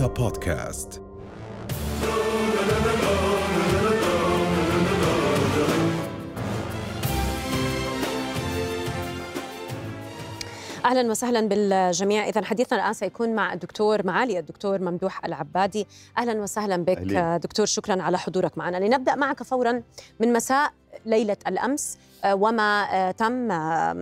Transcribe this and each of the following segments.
رؤيا بودكاست أهلا وسهلا بالجميع. اذا حديثنا الآن سيكون مع الدكتور معالي الدكتور ممدوح العبادي. أهلا وسهلا بك أهلين. دكتور شكرا على حضورك معنا. لنبدأ معك فورا من مساء ليلة الأمس. آه، وما آه، تم آه،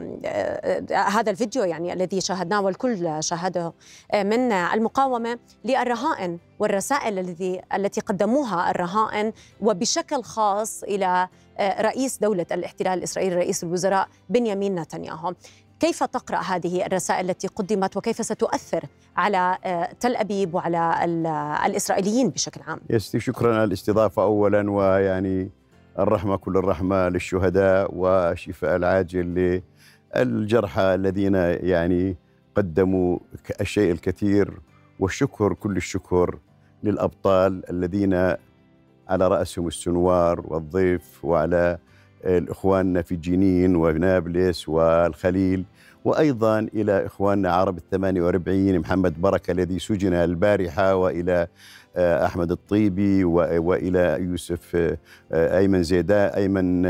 هذا الفيديو يعني الذي شاهدناه والكل شاهده من المقاومة للرهائن والرسائل الذي التي قدموها الرهائن وبشكل خاص إلى رئيس دولة الاحتلال الإسرائيلي رئيس الوزراء بنيامين نتنياهو. كيف تقرأ هذه الرسائل التي قدمت وكيف ستؤثر على آه، تل أبيب وعلى ال- الإسرائيليين بشكل عام؟ شكرا على الاستضافة أولا ويعني الرحمة كل الرحمة للشهداء والشفاء العاجل للجرحى الذين يعني قدموا الشيء الكثير والشكر كل الشكر للأبطال الذين على رأسهم السنوار والضيف وعلى الإخواننا في جنين ونابلس والخليل وأيضا إلى إخواننا عرب الثمانية وأربعين محمد بركة الذي سجن البارحة وإلى آه، أحمد الطيبي وإلى يوسف آه، آه، أيمن زيدا أيمن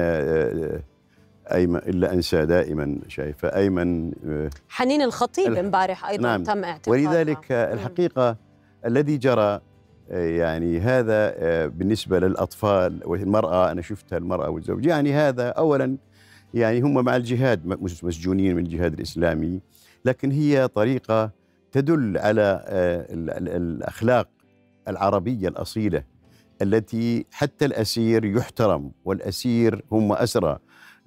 أيمن إلا أنسى دائما شايفة أيمن آه، حنين الخطيب امبارح أيضا نعم. تم اعتقالها ولذلك الحقيقة الذي جرى يعني هذا آه، بالنسبة للأطفال والمرأة أنا شفتها المرأة والزوج. يعني هذا أولا يعني هم مع الجهاد مسجونين من الجهاد الإسلامي. لكن هي طريقة تدل على آه، ال- ال- الأخلاق العربية الأصيلة التي حتى الأسير يحترم والأسير هم أسرى.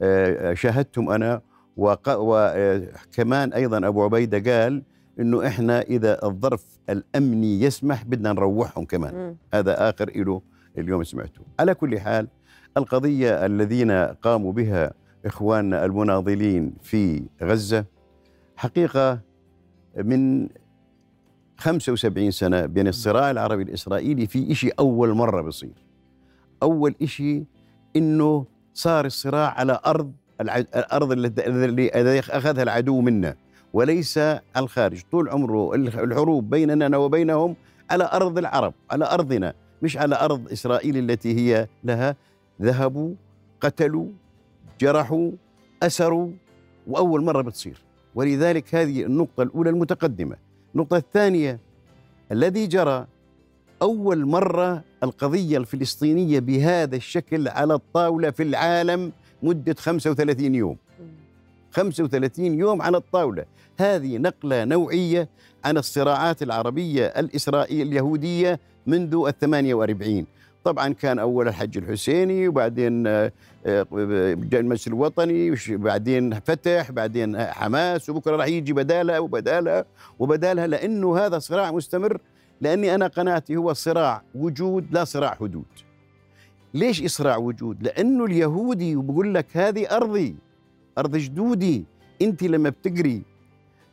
آه، شاهدتهم أنا وكمان أيضا أبو عبيدة قال إنه إحنا إذا الظرف الأمني يسمح بدنا نروحهم كمان. مم. هذا آخر له اليوم سمعته. على كل حال القضية الذين قاموا بها إخواننا المناضلين في غزة حقيقة من 75 سنة بين الصراع العربي الإسرائيلي في شيء أول مرة بصير أول شيء إنه صار الصراع على أرض الأرض التي أخذها العدو منا. وليس الخارج. طول عمره الحروب بيننا وبينهم على أرض العرب على أرضنا مش على أرض إسرائيل التي هي لها. ذهبوا قتلوا جرحوا أسروا وأول مرة بتصير. ولذلك هذه النقطة الأولى المتقدمة. النقطة الثانية الذي جرى أول مرة القضية الفلسطينية بهذا الشكل على الطاولة في العالم مدة 35 يوم. 35 يوم على الطاولة. هذه نقلة نوعية عن الصراعات العربية الإسرائيل اليهودية منذ الثمانية وأربعين. طبعا كان أول الحج الحسيني وبعدين آه، آه، المجلس الوطني وش- بعدين فتح بعدين حماس وبكرة راح يجي بدالها وبدالها وبدالها لأنه هذا صراع مستمر لأني أنا قناعتي هو صراع وجود لا صراع حدود. ليش إصراع وجود؟ لأنه اليهودي وبقول لك هذه أرضي. أرض جدودي. أنت لما بتقري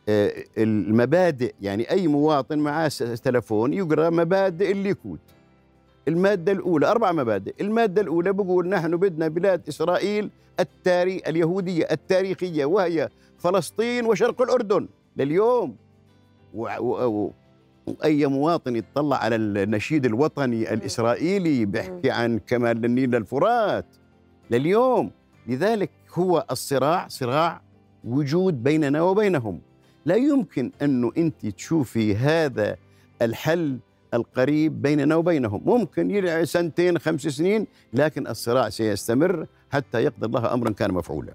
آه، المبادئ يعني أي مواطن معاه تلفون يقرأ مبادئ الليكود المادة الأولى أربع مبادئ. المادة الأولى بقول نحن بدنا بلاد إسرائيل التاري اليهودية التاريخية وهي فلسطين وشرق الأردن لليوم. و... و... و... أي مواطن يتطلع على النشيد الوطني الإسرائيلي بيحكي عن كمال النيل الفرات لليوم. لذلك هو الصراع صراع وجود بيننا وبينهم. لا يمكن أنه أنت تشوفي هذا الحل القريب بيننا وبينهم. ممكن يلعب سنتين خمس سنين لكن الصراع سيستمر حتى يقضي الله أمرا كان مفعولا.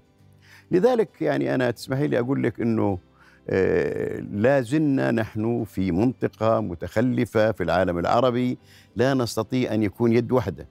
لذلك يعني أنا تسمحي لي أقول لك أنه آه، لا زلنا نحن في منطقة متخلفة في العالم العربي لا نستطيع أن يكون يد واحدة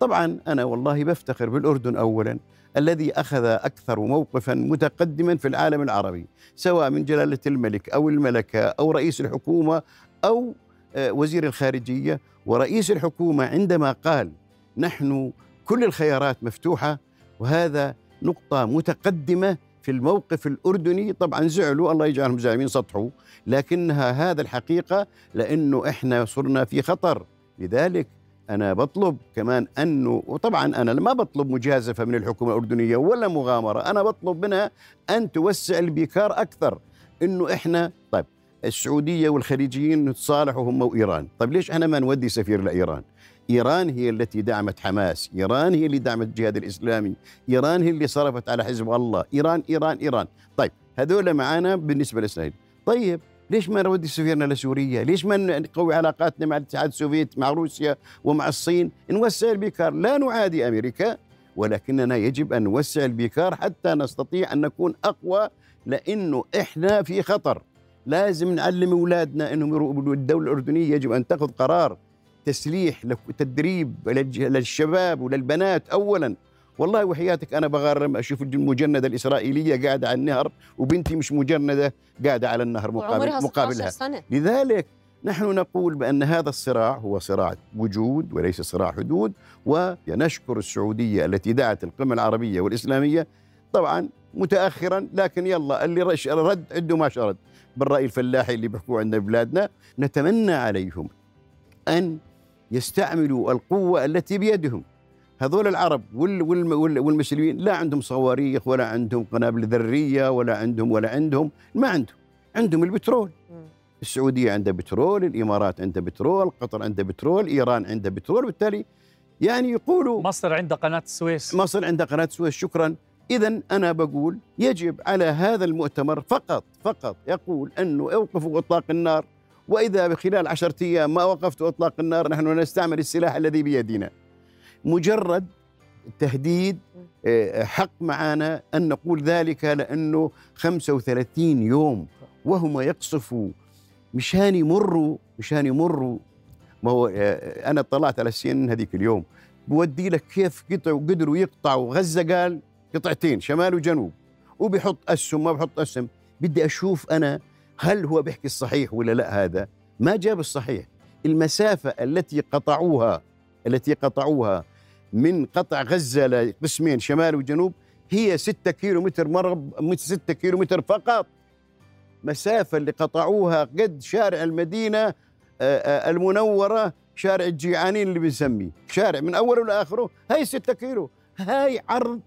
طبعا أنا والله بفتخر بالأردن أولا الذي أخذ أكثر موقفا متقدما في العالم العربي سواء من جلالة الملك أو الملكة أو رئيس الحكومة أو آه، وزير الخارجية. ورئيس الحكومة عندما قال نحن كل الخيارات مفتوحة وهذا نقطة متقدمة في الموقف الأردني. طبعا زعلوا الله يجعلهم زعيمين سطحوا لكنها هذا الحقيقة لأنه إحنا صرنا في خطر. لذلك أنا بطلب كمان أنه وطبعا أنا ما بطلب مجازفة من الحكومة الأردنية ولا مغامرة أنا بطلب منها أن توسع البيكار أكثر أنه إحنا طيب السعودية والخليجيين نتصالحوا هم وإيران. طيب ليش إحنا ما نودي سفير لإيران؟ إيران هي التي دعمت حماس إيران هي اللي دعمت الجهاد الإسلامي إيران هي اللي صرفت على حزب الله إيران إيران إيران. طيب هذول معانا بالنسبة لإسرائيل. طيب ليش ما نودي سفيرنا لسوريا؟ ليش ما نقوي علاقاتنا مع الاتحاد السوفيتي مع روسيا ومع الصين؟ نوسع البيكار، لا نعادي أمريكا ولكننا يجب أن نوسع البيكار حتى نستطيع أن نكون أقوى لأنه إحنا في خطر. لازم نعلم أولادنا أنهم الدولة الأردنية يجب أن تأخذ قرار تسليح تدريب للشباب وللبنات اولا والله وحياتك أنا بغرم أشوف المجنده الإسرائيلية قاعدة على النهر وبنتي مش مجندة قاعدة على النهر مقابل مقابلها. سنة. لذلك نحن نقول بأن هذا الصراع هو صراع وجود وليس صراع حدود ونشكر السعودية التي دعت القمة العربية والإسلامية طبعا متاخرا لكن يلا اللي رد عنده ما شرد. بالرأي الفلاحي اللي بيحكوا عندنا بلادنا نتمنى عليهم أن يستعملوا القوة التي بيدهم. هذول العرب والمسلمين لا عندهم صواريخ ولا عندهم قنابل ذرية ولا عندهم ولا عندهم ما عندهم. عندهم البترول. السعودية عندها بترول الإمارات عندها بترول قطر عندها بترول إيران عندها بترول. بالتالي يعني يقولوا مصر عندها قناة السويس. مصر عندها قناة السويس. شكرا. اذا أنا بقول يجب على هذا المؤتمر فقط فقط يقول أنه أوقفوا إطلاق النار وإذا خلال عشرة أيام ما وقفتوا إطلاق النار نحن نستعمل السلاح الذي بيدنا. مجرد تهديد آه، حق معنا أن نقول ذلك لأنه 35 يوم وهم يقصفوا. مشان يمروا مشان يمروا. ما هو آه، أنا اطلعت على السين هذيك اليوم. بودي لك كيف قطعوا قدروا يقطعوا غزة قال قطعتين شمال وجنوب. وبيحط أسهم ما بحط أسهم. بدي أشوف أنا هل هو بيحكي الصحيح ولا لا هذا. ما جاب الصحيح. المسافة التي قطعوها التي قطعوها من قطع غزة لقسمين شمال وجنوب. هي 6 كيلو متر مرب 6 كيلو متر فقط. مسافة اللي قطعوها قد شارع المدينة آه، آه، المنورة شارع الجيعانين اللي بنسميه. شارع من أوله لآخره هاي 6 كيلو. هاي عرض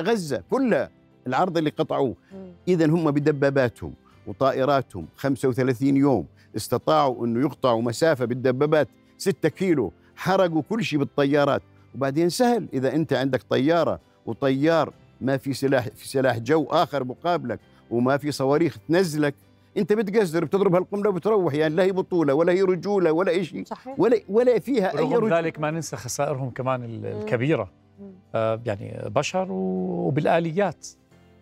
غزة كلها العرض اللي قطعوه. إذا هم بدباباتهم وطائراتهم 35 يوم استطاعوا أنه يقطعوا مسافة بالدبابات. 6 كيلو حرقوا كل شيء بالطيارات. وبعدين سهل. إذا أنت عندك طيارة وطيار ما في سلاح في سلاح جو آخر مقابلك وما في صواريخ تنزلك أنت بتقزر بتضرب هالقنبله وبتروح يعني لا هي بطولة ولا هي رجولة ولا شيء. صحيح. ولا ولا فيها أي رجولة. ذلك ما ننسى خسائرهم كمان الكبيرة. آه يعني بشر وبالآليات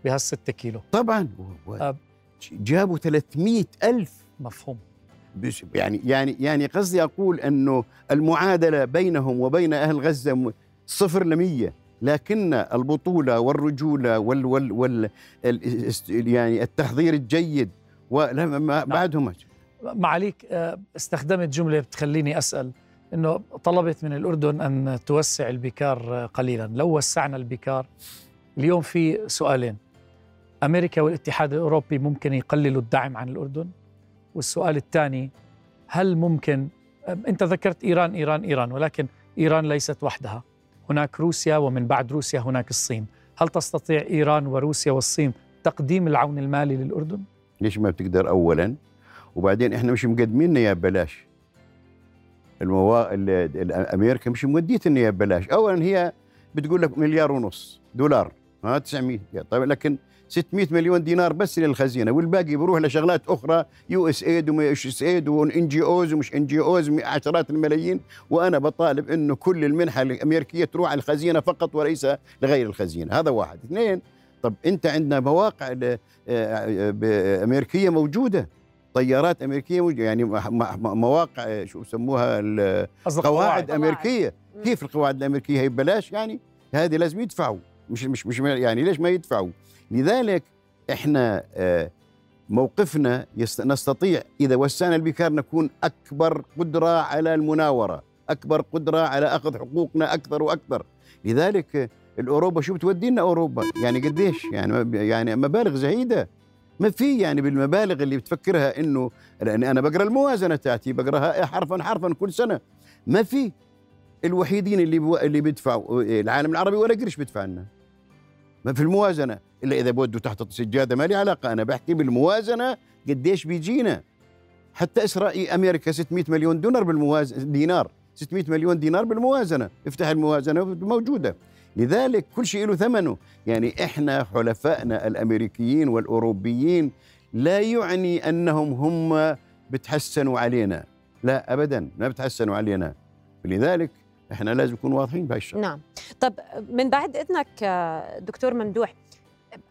بهالستة كيلو. طبعا. آه. جابوا 300 ألف مفهوم. يعني يعني يعني قصدي أقول إنه المعادلة بينهم وبين أهل غزة صفر لمية. لكن البطولة والرجولة وال وال وال يعني التحضير الجيد ولا بعدهم معاليك آه، استخدمت جملة بتخليني أسأل. إنه طلبت من الأردن أن توسع البكار قليلا. لو وسعنا البكار اليوم في سؤالين. أمريكا والاتحاد الأوروبي ممكن يقللوا الدعم عن الأردن؟ والسؤال الثاني هل ممكن أنت ذكرت إيران إيران إيران ولكن إيران ليست وحدها. هناك روسيا ومن بعد روسيا هناك الصين. هل تستطيع إيران وروسيا والصين تقديم العون المالي للأردن؟ ليش ما بتقدر اولا؟ وبعدين إحنا مش مقدمين يا ببلاش الموا... أمريكا مش موديتنا يا ببلاش اولا هي بتقول لك مليار ونص دولار ها 900 طيب لكن 600 مليون دينار بس للخزينة والباقي بيروح لشغلات أخرى يو إس إيد وما إس إيد وإن جي أوز ومش إن جي أوز عشرات الملايين. وأنا بطالب إنه كل المنحة الأمريكية تروح على الخزينة فقط وليس لغير الخزينة. هذا واحد. اثنين طب أنت عندنا مواقع آه، آه، أمريكية موجودة طيارات أمريكية موجودة يعني مواقع آه، شو يسموها قواعد. أمريكية. كيف القواعد الأمريكية؟ هي ببلاش يعني هذه لازم يدفعوا. مش مش مش يعني ليش ما يدفعوا لذلك إحنا آه، موقفنا نستطيع إذا وسعنا البكار نكون أكبر قدرة على المناورة، أكبر قدرة على أخذ حقوقنا أكثر وأكثر، لذلك الأوروبا شو بتودي لنا أوروبا؟ يعني قديش؟ يعني يعني مبالغ زهيده ما في يعني بالمبالغ اللي بتفكرها إنه لأني أنا بقرأ الموازنة تاعتي بقرأها حرفا حرفا كل سنة ما في الوحيدين اللي. اللي بيدفعوا العالم العربي ولا قرش بيدفع لنا ما في الموازنة. إلا إذا بودوا تحت السجاده ما لي علاقة أنا بحكي بالموازنة قديش بيجينا. حتى إسرائيل أمريكا 600 مليون دولار بالموازنة دينار. 600 مليون دينار بالموازنة. افتح الموازنة موجودة. لذلك كل شيء له ثمنه. يعني إحنا حلفائنا الأمريكيين والأوروبيين لا يعني أنهم هم بتحسنوا علينا. لا ابدا ما بتحسنوا علينا. لذلك إحنا لازم نكون واضحين بهالشيء نعم. طب من بعد إذنك دكتور ممدوح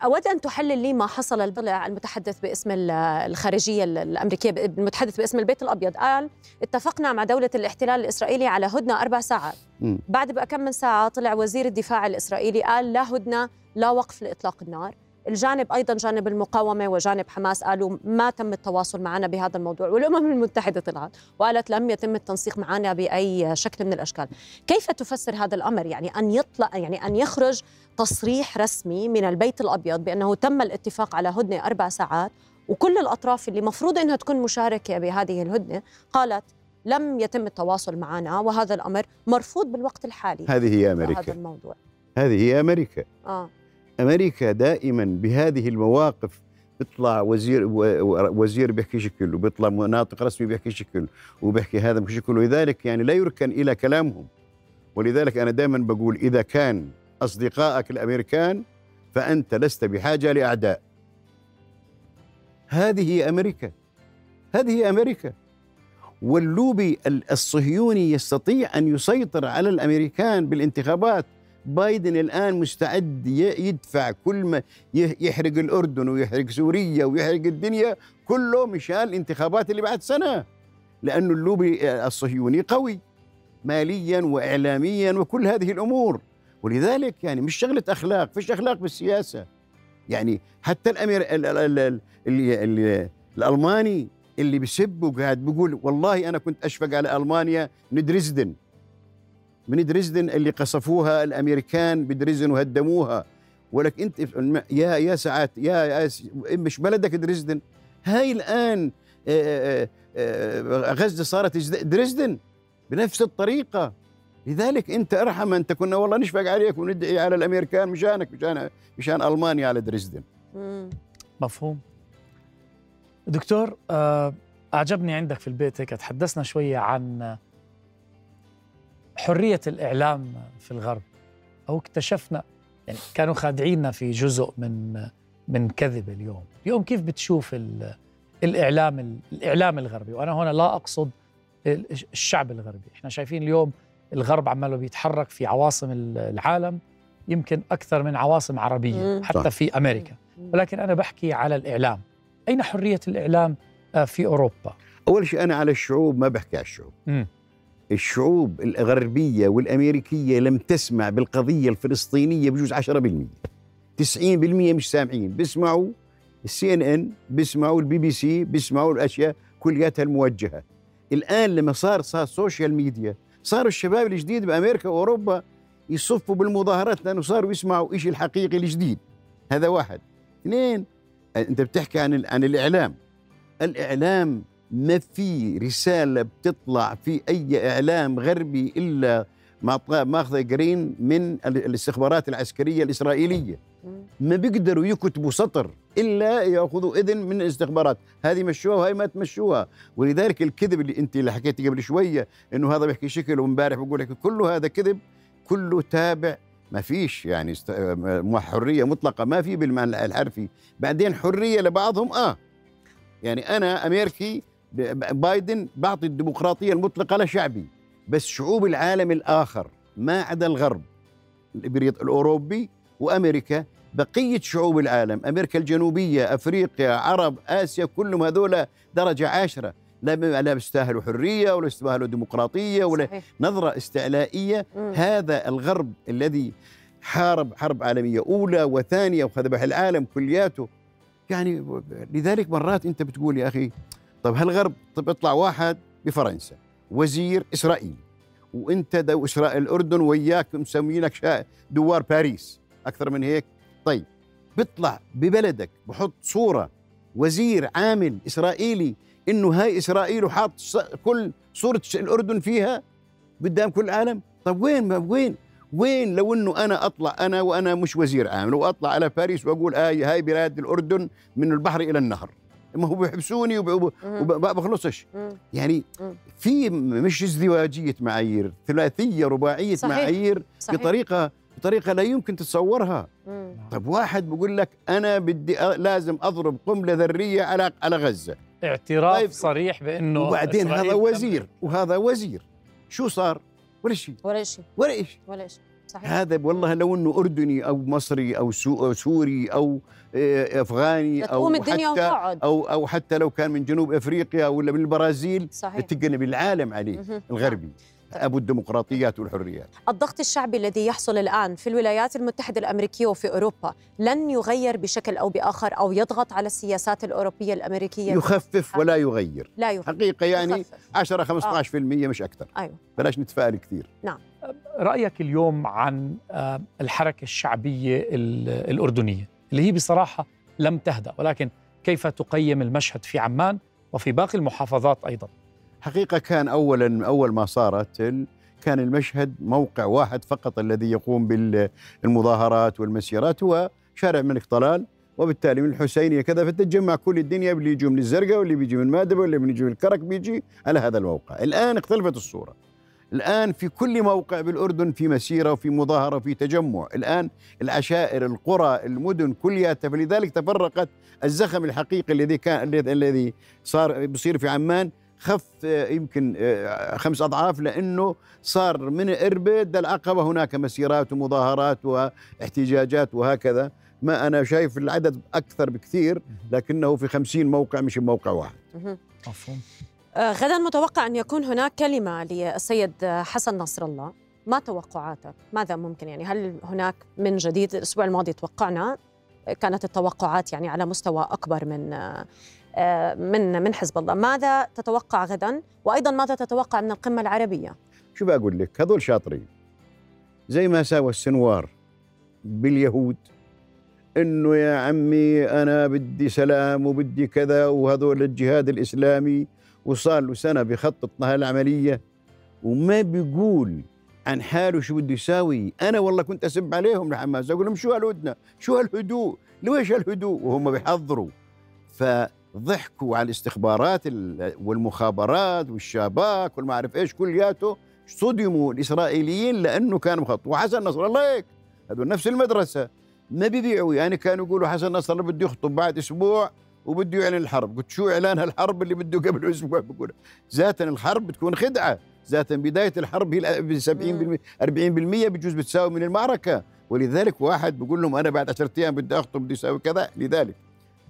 أود أن تحلل لي ما حصل المتحدث باسم الخارجية الأمريكية المتحدث باسم البيت الأبيض. قال اتفقنا مع دولة الاحتلال الإسرائيلي على هدنة أربع ساعات. م. بعد بقى كم من ساعة طلع وزير الدفاع الإسرائيلي قال لا هدنة لا وقف لإطلاق النار. الجانب أيضا جانب المقاومة وجانب حماس قالوا ما تم التواصل معنا بهذا الموضوع والأمم المتحدة طلعت وقالت لم يتم التنسيق معنا بأي شكل من الأشكال. كيف تفسر هذا الأمر؟ يعني أن يطلع يعني أن يخرج تصريح رسمي من البيت الأبيض بأنه تم الاتفاق على هدنة أربع ساعات وكل الأطراف اللي مفروض إنها تكون مشاركة بهذه الهدنة قالت لم يتم التواصل معنا وهذا الأمر مرفوض بالوقت الحالي هذه هي أمريكا هذا الموضوع. هذه هي أمريكا. آه. أمريكا دائما بهذه المواقف بيطلع وزير وزير بيحكي شكل وبيطلع مناطق رسمي بيحكي شكل وبيحكي هذا بشكل ولذلك يعني لا يركن إلى كلامهم. ولذلك أنا دائما بقول إذا كان أصدقائك الأمريكان فأنت لست بحاجة لأعداء. هذه أمريكا. هذه أمريكا. واللوبي الصهيوني يستطيع أن يسيطر على الأمريكان بالانتخابات. بايدن الآن مستعد يدفع كل ما يحرق الأردن ويحرق سوريا ويحرق الدنيا كله مشان الانتخابات اللي بعد سنة. لأنه اللوبي الصهيوني قوي ماليا وإعلاميا وكل هذه الأمور. ولذلك يعني مش شغلة أخلاق فيش أخلاق بالسياسة. يعني حتى الأمير ال ال ال ال ال الألماني اللي بسب وقاعد بيقول والله أنا كنت أشفق على ألمانيا من دريسدن من دريسدن اللي قصفوها الأمريكان بدريسدن وهدموها. ولك أنت يا يا ساعات يا, يا مش بلدك دريسدن هاي الآن غزة صارت دريسدن بنفس الطريقة. لذلك أنت أرحم انت كنا والله نشفق عليك وندعي على الأمريكان مشانك مشان مشان ألمانيا على دريسدن مفهوم. دكتور أعجبني عندك في البيت هيك تحدثنا شوية عن حرية الإعلام في الغرب أو اكتشفنا يعني كانوا خادعيننا في جزء من من كذب اليوم. اليوم كيف بتشوف الإعلام الإعلام الغربي؟ وأنا هنا لا أقصد الشعب الغربي. إحنا شايفين اليوم الغرب عماله بيتحرك في عواصم العالم يمكن أكثر من عواصم عربية حتى في أمريكا. ولكن أنا بحكي على الإعلام. أين حرية الإعلام في أوروبا؟ أول شيء أنا على الشعوب ما بحكي على الشعوب. الشعوب الغربية والأمريكية لم تسمع بالقضية الفلسطينية بجوز 10% 90% مش سامعين. بيسمعوا ال CNN بيسمعوا البي بي سي بيسمعوا الأشياء كلياتها الموجهة. الآن لما صار صار social media صاروا الشباب الجديد بأمريكا وأوروبا يصفوا بالمظاهرات لأنه صاروا يسمعوا شيء الحقيقي الجديد. هذا واحد. اثنين أنت بتحكي عن عن الإعلام. الإعلام ما في رسالة بتطلع في أي إعلام غربي إلا ماخذة جرين من الاستخبارات العسكرية الإسرائيلية. ما بيقدروا يكتبوا سطر إلا يأخذوا إذن من الاستخبارات. هذه مشوها وهي ما تمشوها. ولذلك الكذب اللي أنت اللي حكيتي قبل شوية إنه هذا بيحكي شكل وامبارح بقول لك كله هذا كذب كله تابع. ما فيش يعني حرية مطلقة. ما في بالمعنى الحرفي. بعدين حرية لبعضهم آه. يعني أنا أمريكي بايدن بعطي الديمقراطية المطلقة لشعبي بس شعوب العالم الآخر ما عدا الغرب الأوروبي وأمريكا بقية شعوب العالم أمريكا الجنوبية أفريقيا عرب آسيا كلهم هذول درجة عاشرة لا لا بيستاهلوا حرية ولا بيستاهلوا ديمقراطية ولا صحيح. نظرة استعلائية مم. هذا الغرب الذي حارب حرب عالمية أولى وثانية وخذبح العالم كلياته يعني لذلك مرات أنت بتقول يا أخي طيب هالغرب طب يطلع واحد بفرنسا وزير إسرائيلي وأنت دو إسرائيل الأردن وياك مسمينك دوار باريس. أكثر من هيك؟ طيب بيطلع ببلدك بحط صورة وزير عامل إسرائيلي إنه هاي إسرائيل وحاط كل صورة الأردن فيها قدام كل العالم طيب وين وين؟ وين لو إنه أنا أطلع أنا وأنا مش وزير عام لو اطلع على باريس وأقول هاي هاي بلاد الأردن من البحر إلى النهر؟ ما هو بيحبسوني. وما بخلصش. يعني. في مش ازدواجية معايير ثلاثية رباعية صحيح. معايير صحيح. بطريقه بطريقة لا يمكن تتصورها مم. طب واحد بقول لك أنا بدي أ- لازم أضرب قنبلة ذرية على على غزة اعتراف طيب. صريح بأنه وبعدين هذا وزير وهذا وزير شو صار ولا شيء ولا شيء ولا شيء ولا شيء صحيح. هذا والله لو إنه أردني أو مصري أو سوري أو آه، أفغاني أو الدنيا حتى أو أو حتى لو كان من جنوب أفريقيا ولا من البرازيل صحيح. تقنب العالم عليه مهم. الغربي. أبو الديمقراطيات والحريات. الضغط الشعبي الذي يحصل الآن في الولايات المتحدة الأمريكية وفي أوروبا لن يغير بشكل أو بآخر أو يضغط على السياسات الأوروبية الأمريكية؟ يخفف ولا يغير. لا يغير. حقيقة يعني يخفف. 10 15% مش أكثر. أيوة. بلاش نتفائل كثير. رأيك اليوم عن آه، الحركة الشعبية ال- الأردنية اللي هي بصراحة لم تهدأ ولكن كيف تقيم المشهد في عمان وفي باقي المحافظات أيضا؟ حقيقة كان اولا أول ما صارت كان المشهد موقع واحد فقط الذي يقوم بالمظاهرات والمسيرات هو شارع الملك طلال وبالتالي من الحسينية كذا فتتجمع كل الدنيا اللي يجوا من الزرقاء واللي بيجي من مادبه واللي بيجي من الكرك بيجي على هذا الموقع. الآن اختلفت الصورة. الآن في كل موقع بالأردن في مسيرة وفي مظاهرة وفي تجمع. الآن العشائر القرى المدن كلياتها فلذلك تفرقت الزخم الحقيقي الذي كان الذي- صار بصير في عمان. خف يمكن آه، خمس أضعاف لأنه صار من إربد للعقبة هناك مسيرات ومظاهرات واحتجاجات وهكذا. ما أنا شايف العدد أكثر بكثير لكنه في خمسين موقع مش موقع واحد. مفهوم غدا متوقع أن يكون هناك كلمة للسيد آه، حسن نصر الله. ما توقعاتك؟ ماذا ممكن يعني؟ هل هناك من جديد؟ الأسبوع الماضي توقعنا. آه، كانت التوقعات يعني على مستوى أكبر من آه، آه، من من حزب الله. ماذا تتوقع غدا؟ وأيضا ماذا تتوقع من القمة العربية؟ شو بقول لك؟ هذول شاطرين. زي ما ساوى السنوار باليهود. إنه يا عمي أنا بدي سلام وبدي كذا وهذول الجهاد الإسلامي وصار له سنة بخطط هالعمليه وما بيقول عن حاله شو بده يساوي. أنا والله كنت أسب عليهم لحماس أقول لهم شو هالهدنة؟ شو هالهدوء؟ ليش هالهدوء؟ وهم بيحضروا. فضحكوا على الاستخبارات ال- والمخابرات والشباك والما أعرف إيش كلياته صدموا الإسرائيليين لأنه كان مخطط وحسن نصر الله هيك هذول نفس المدرسة. ما بيبيعوا يعني كانوا يقولوا حسن نصر الله بده يخطب بعد أسبوع وبده يعلن الحرب. قلت شو إعلان الحرب اللي بده قبل أسبوع؟ بقول ذاتا الحرب بتكون خدعة. ذاتا بداية الحرب هي ال 70% 40% بجوز بتساوي من المعركة. ولذلك واحد بيقول لهم أنا بعد 10 أيام بدي أخطب بدي أسوي كذا. لذلك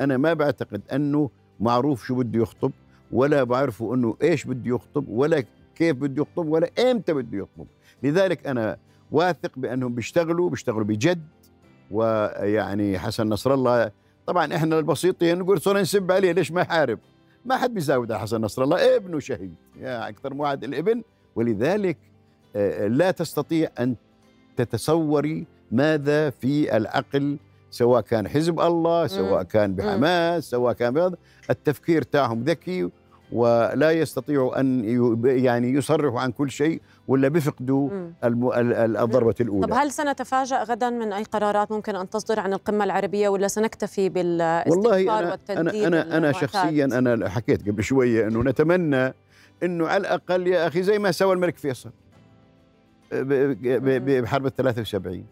أنا ما بعتقد أنه معروف شو بده يخطب ولا بعرفوا أنه إيش بده يخطب ولا كيف بده يخطب ولا إمتى بده يخطب. لذلك أنا واثق بأنهم بيشتغلوا بيشتغلوا بجد. ويعني حسن نصر الله طبعا إحنا البسيطين نقول صرنا نسب عليه ليش ما يحارب؟ ما حد بيزاود على حسن نصر الله. ابنه شهيد. يا أكثر موعد الابن. ولذلك آه، لا تستطيع أن تتصوري ماذا في العقل سواء كان حزب الله سواء. كان بحماس سواء كان بهذا التفكير تاعهم ذكي ولا يستطيعوا أن يعني يصرحوا عن كل شيء ولا بيفقدوا الضربة طب الأولى. هل سنتفاجأ غدا من أي قرارات ممكن أن تصدر عن القمة العربية ولا سنكتفي أنا والتنديد أنا أنا المعتاد؟ شخصيا أنا حكيت قبل شوية إنه نتمنى إنه على الأقل يا أخي زي ما سوى الملك فيصل بحرب ال 73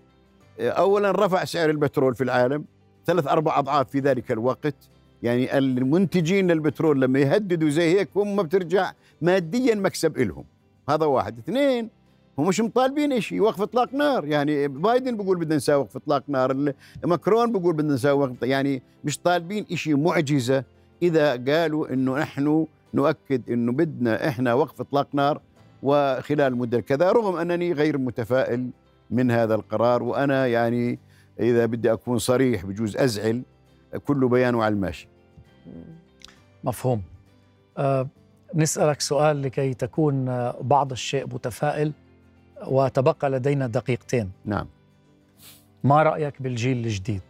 اولا رفع سعر البترول في العالم ثلاث أربع أضعاف في ذلك الوقت يعني المنتجين للبترول لما يهددوا زي هيك هم بترجع ماديا مكسب لهم هذا واحد. اثنين هم مش مطالبين شيء وقف إطلاق نار. يعني بايدن بيقول بدنا نساوي وقف إطلاق نار ماكرون بيقول بدنا نساوي وقف يعني مش طالبين شيء معجزة. إذا قالوا إنه نحن نؤكد إنه بدنا إحنا وقف إطلاق نار وخلال مدة كذا رغم أنني غير متفائل من هذا القرار. وأنا يعني إذا بدي أكون صريح بجوز أزعل كل بيان على الماشي. مفهوم. أه نسألك سؤال لكي تكون آه، بعض الشيء متفائل وتبقى لدينا دقيقتين. نعم. ما رأيك بالجيل الجديد؟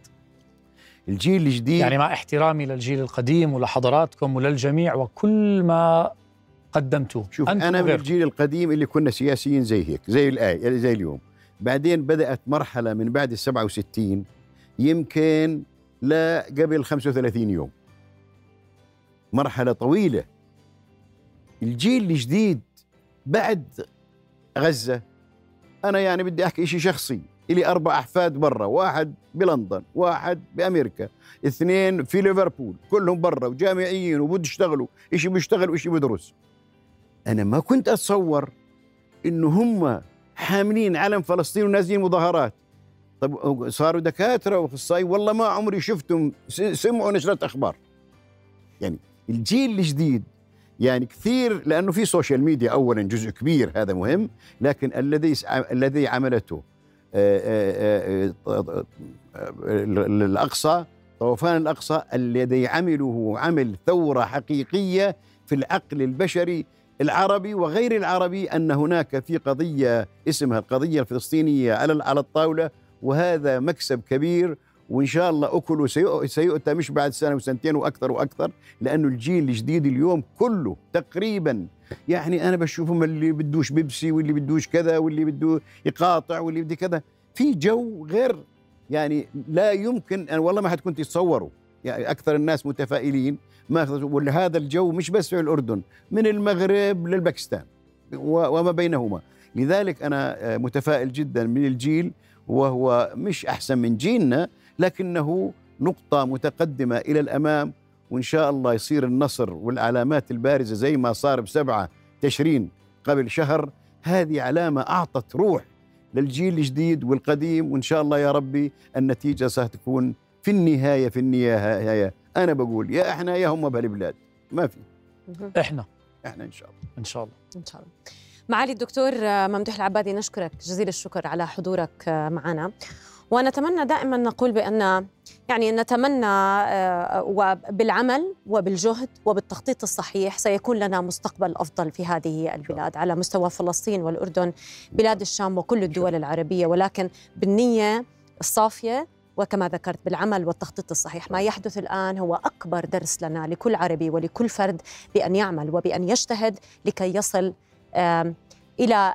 الجيل الجديد يعني مع احترامي للجيل القديم ولحضراتكم وللجميع وكل ما قدمتوه. شوف أنا من. الجيل القديم اللي كنا سياسيين زي هيك زي الآية زي اليوم. بعدين بدأت مرحلة من بعد ال 67 يمكن لا قبل 35 يوم. مرحلة طويلة. الجيل الجديد بعد غزة أنا يعني بدي أحكي شيء شخصي. لي أربع أحفاد برا واحد بلندن واحد بأمريكا اثنين في ليفربول كلهم برا وجامعيين وبده يشتغلوا شيء بيشتغل وشيء بدرس. أنا ما كنت أتصور إنه هم حاملين علم فلسطين ونازلين مظاهرات. طب صاروا دكاترة واخصائيين والله ما عمري شفتهم سمعوا نشرات أخبار. يعني الجيل الجديد يعني كثير لأنه في social media اولا جزء كبير هذا مهم. لكن الذي الذي عملته آه، آه، آه، الاقصى طوفان الأقصى الذي عمله عمل ثورة حقيقية في العقل البشري العربي وغير العربي أن هناك في قضية اسمها القضية الفلسطينية على على الطاولة. وهذا مكسب كبير وإن شاء الله أكله سيؤتى مش بعد سنة وسنتين وأكثر وأكثر لأنه الجيل الجديد اليوم كله تقريبا يعني أنا بشوفهم اللي بدوش بيبسي واللي بدوش كذا واللي بده يقاطع واللي بده كذا. في جو غير يعني لا يمكن أنا والله ما حتكون تتصوروا يعني أكثر الناس متفائلين ما وهذا الجو مش بس في الأردن من المغرب للباكستان وما بينهما. لذلك أنا متفائل جدا من الجيل وهو مش أحسن من جيلنا لكنه نقطة متقدمة إلى الأمام وإن شاء الله يصير النصر والعلامات البارزة زي ما صار بسبعة تشرين قبل شهر. هذه علامة أعطت روح للجيل الجديد والقديم وإن شاء الله يا ربي النتيجة ستكون في النهاية في النهاية. أنا بقول يا إحنا يا هم بهالبلاد ما في. إحنا. إحنا إن شاء الله. إن شاء الله. إن شاء الله. معالي الدكتور ممدوح العبادي نشكرك جزيل الشكر على حضورك معنا. ونتمنى دائما نقول بأن يعني نتمنى آه، وبالعمل وبالجهد وبالتخطيط الصحيح سيكون لنا مستقبل أفضل في هذه البلاد على مستوى فلسطين والأردن بلاد الشام وكل الدول العربية. ولكن بالنية الصافية وكما ذكرت بالعمل والتخطيط الصحيح ما يحدث الآن هو أكبر درس لنا لكل عربي ولكل فرد بأن يعمل وبأن يجتهد لكي يصل إلى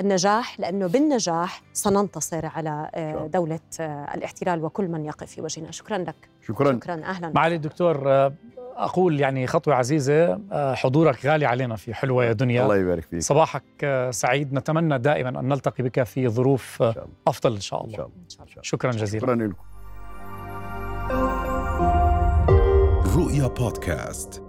النجاح لأنه بالنجاح سننتصر على آه، دولة آه، الاحتلال وكل من يقف في وجهنا. شكرا لك. شكرا. شكرا. أهلا. معالي الدكتور آه، أقول يعني خطوة عزيزة حضورك غالي علينا في حلوة يا دنيا. الله يبارك فيك. صباحك سعيد. نتمنى دائما أن نلتقي بك في ظروف إن أفضل إن شاء الله, إن شاء الله. شكرا جزيلا. شكرا لكم. رؤيا بودكاست.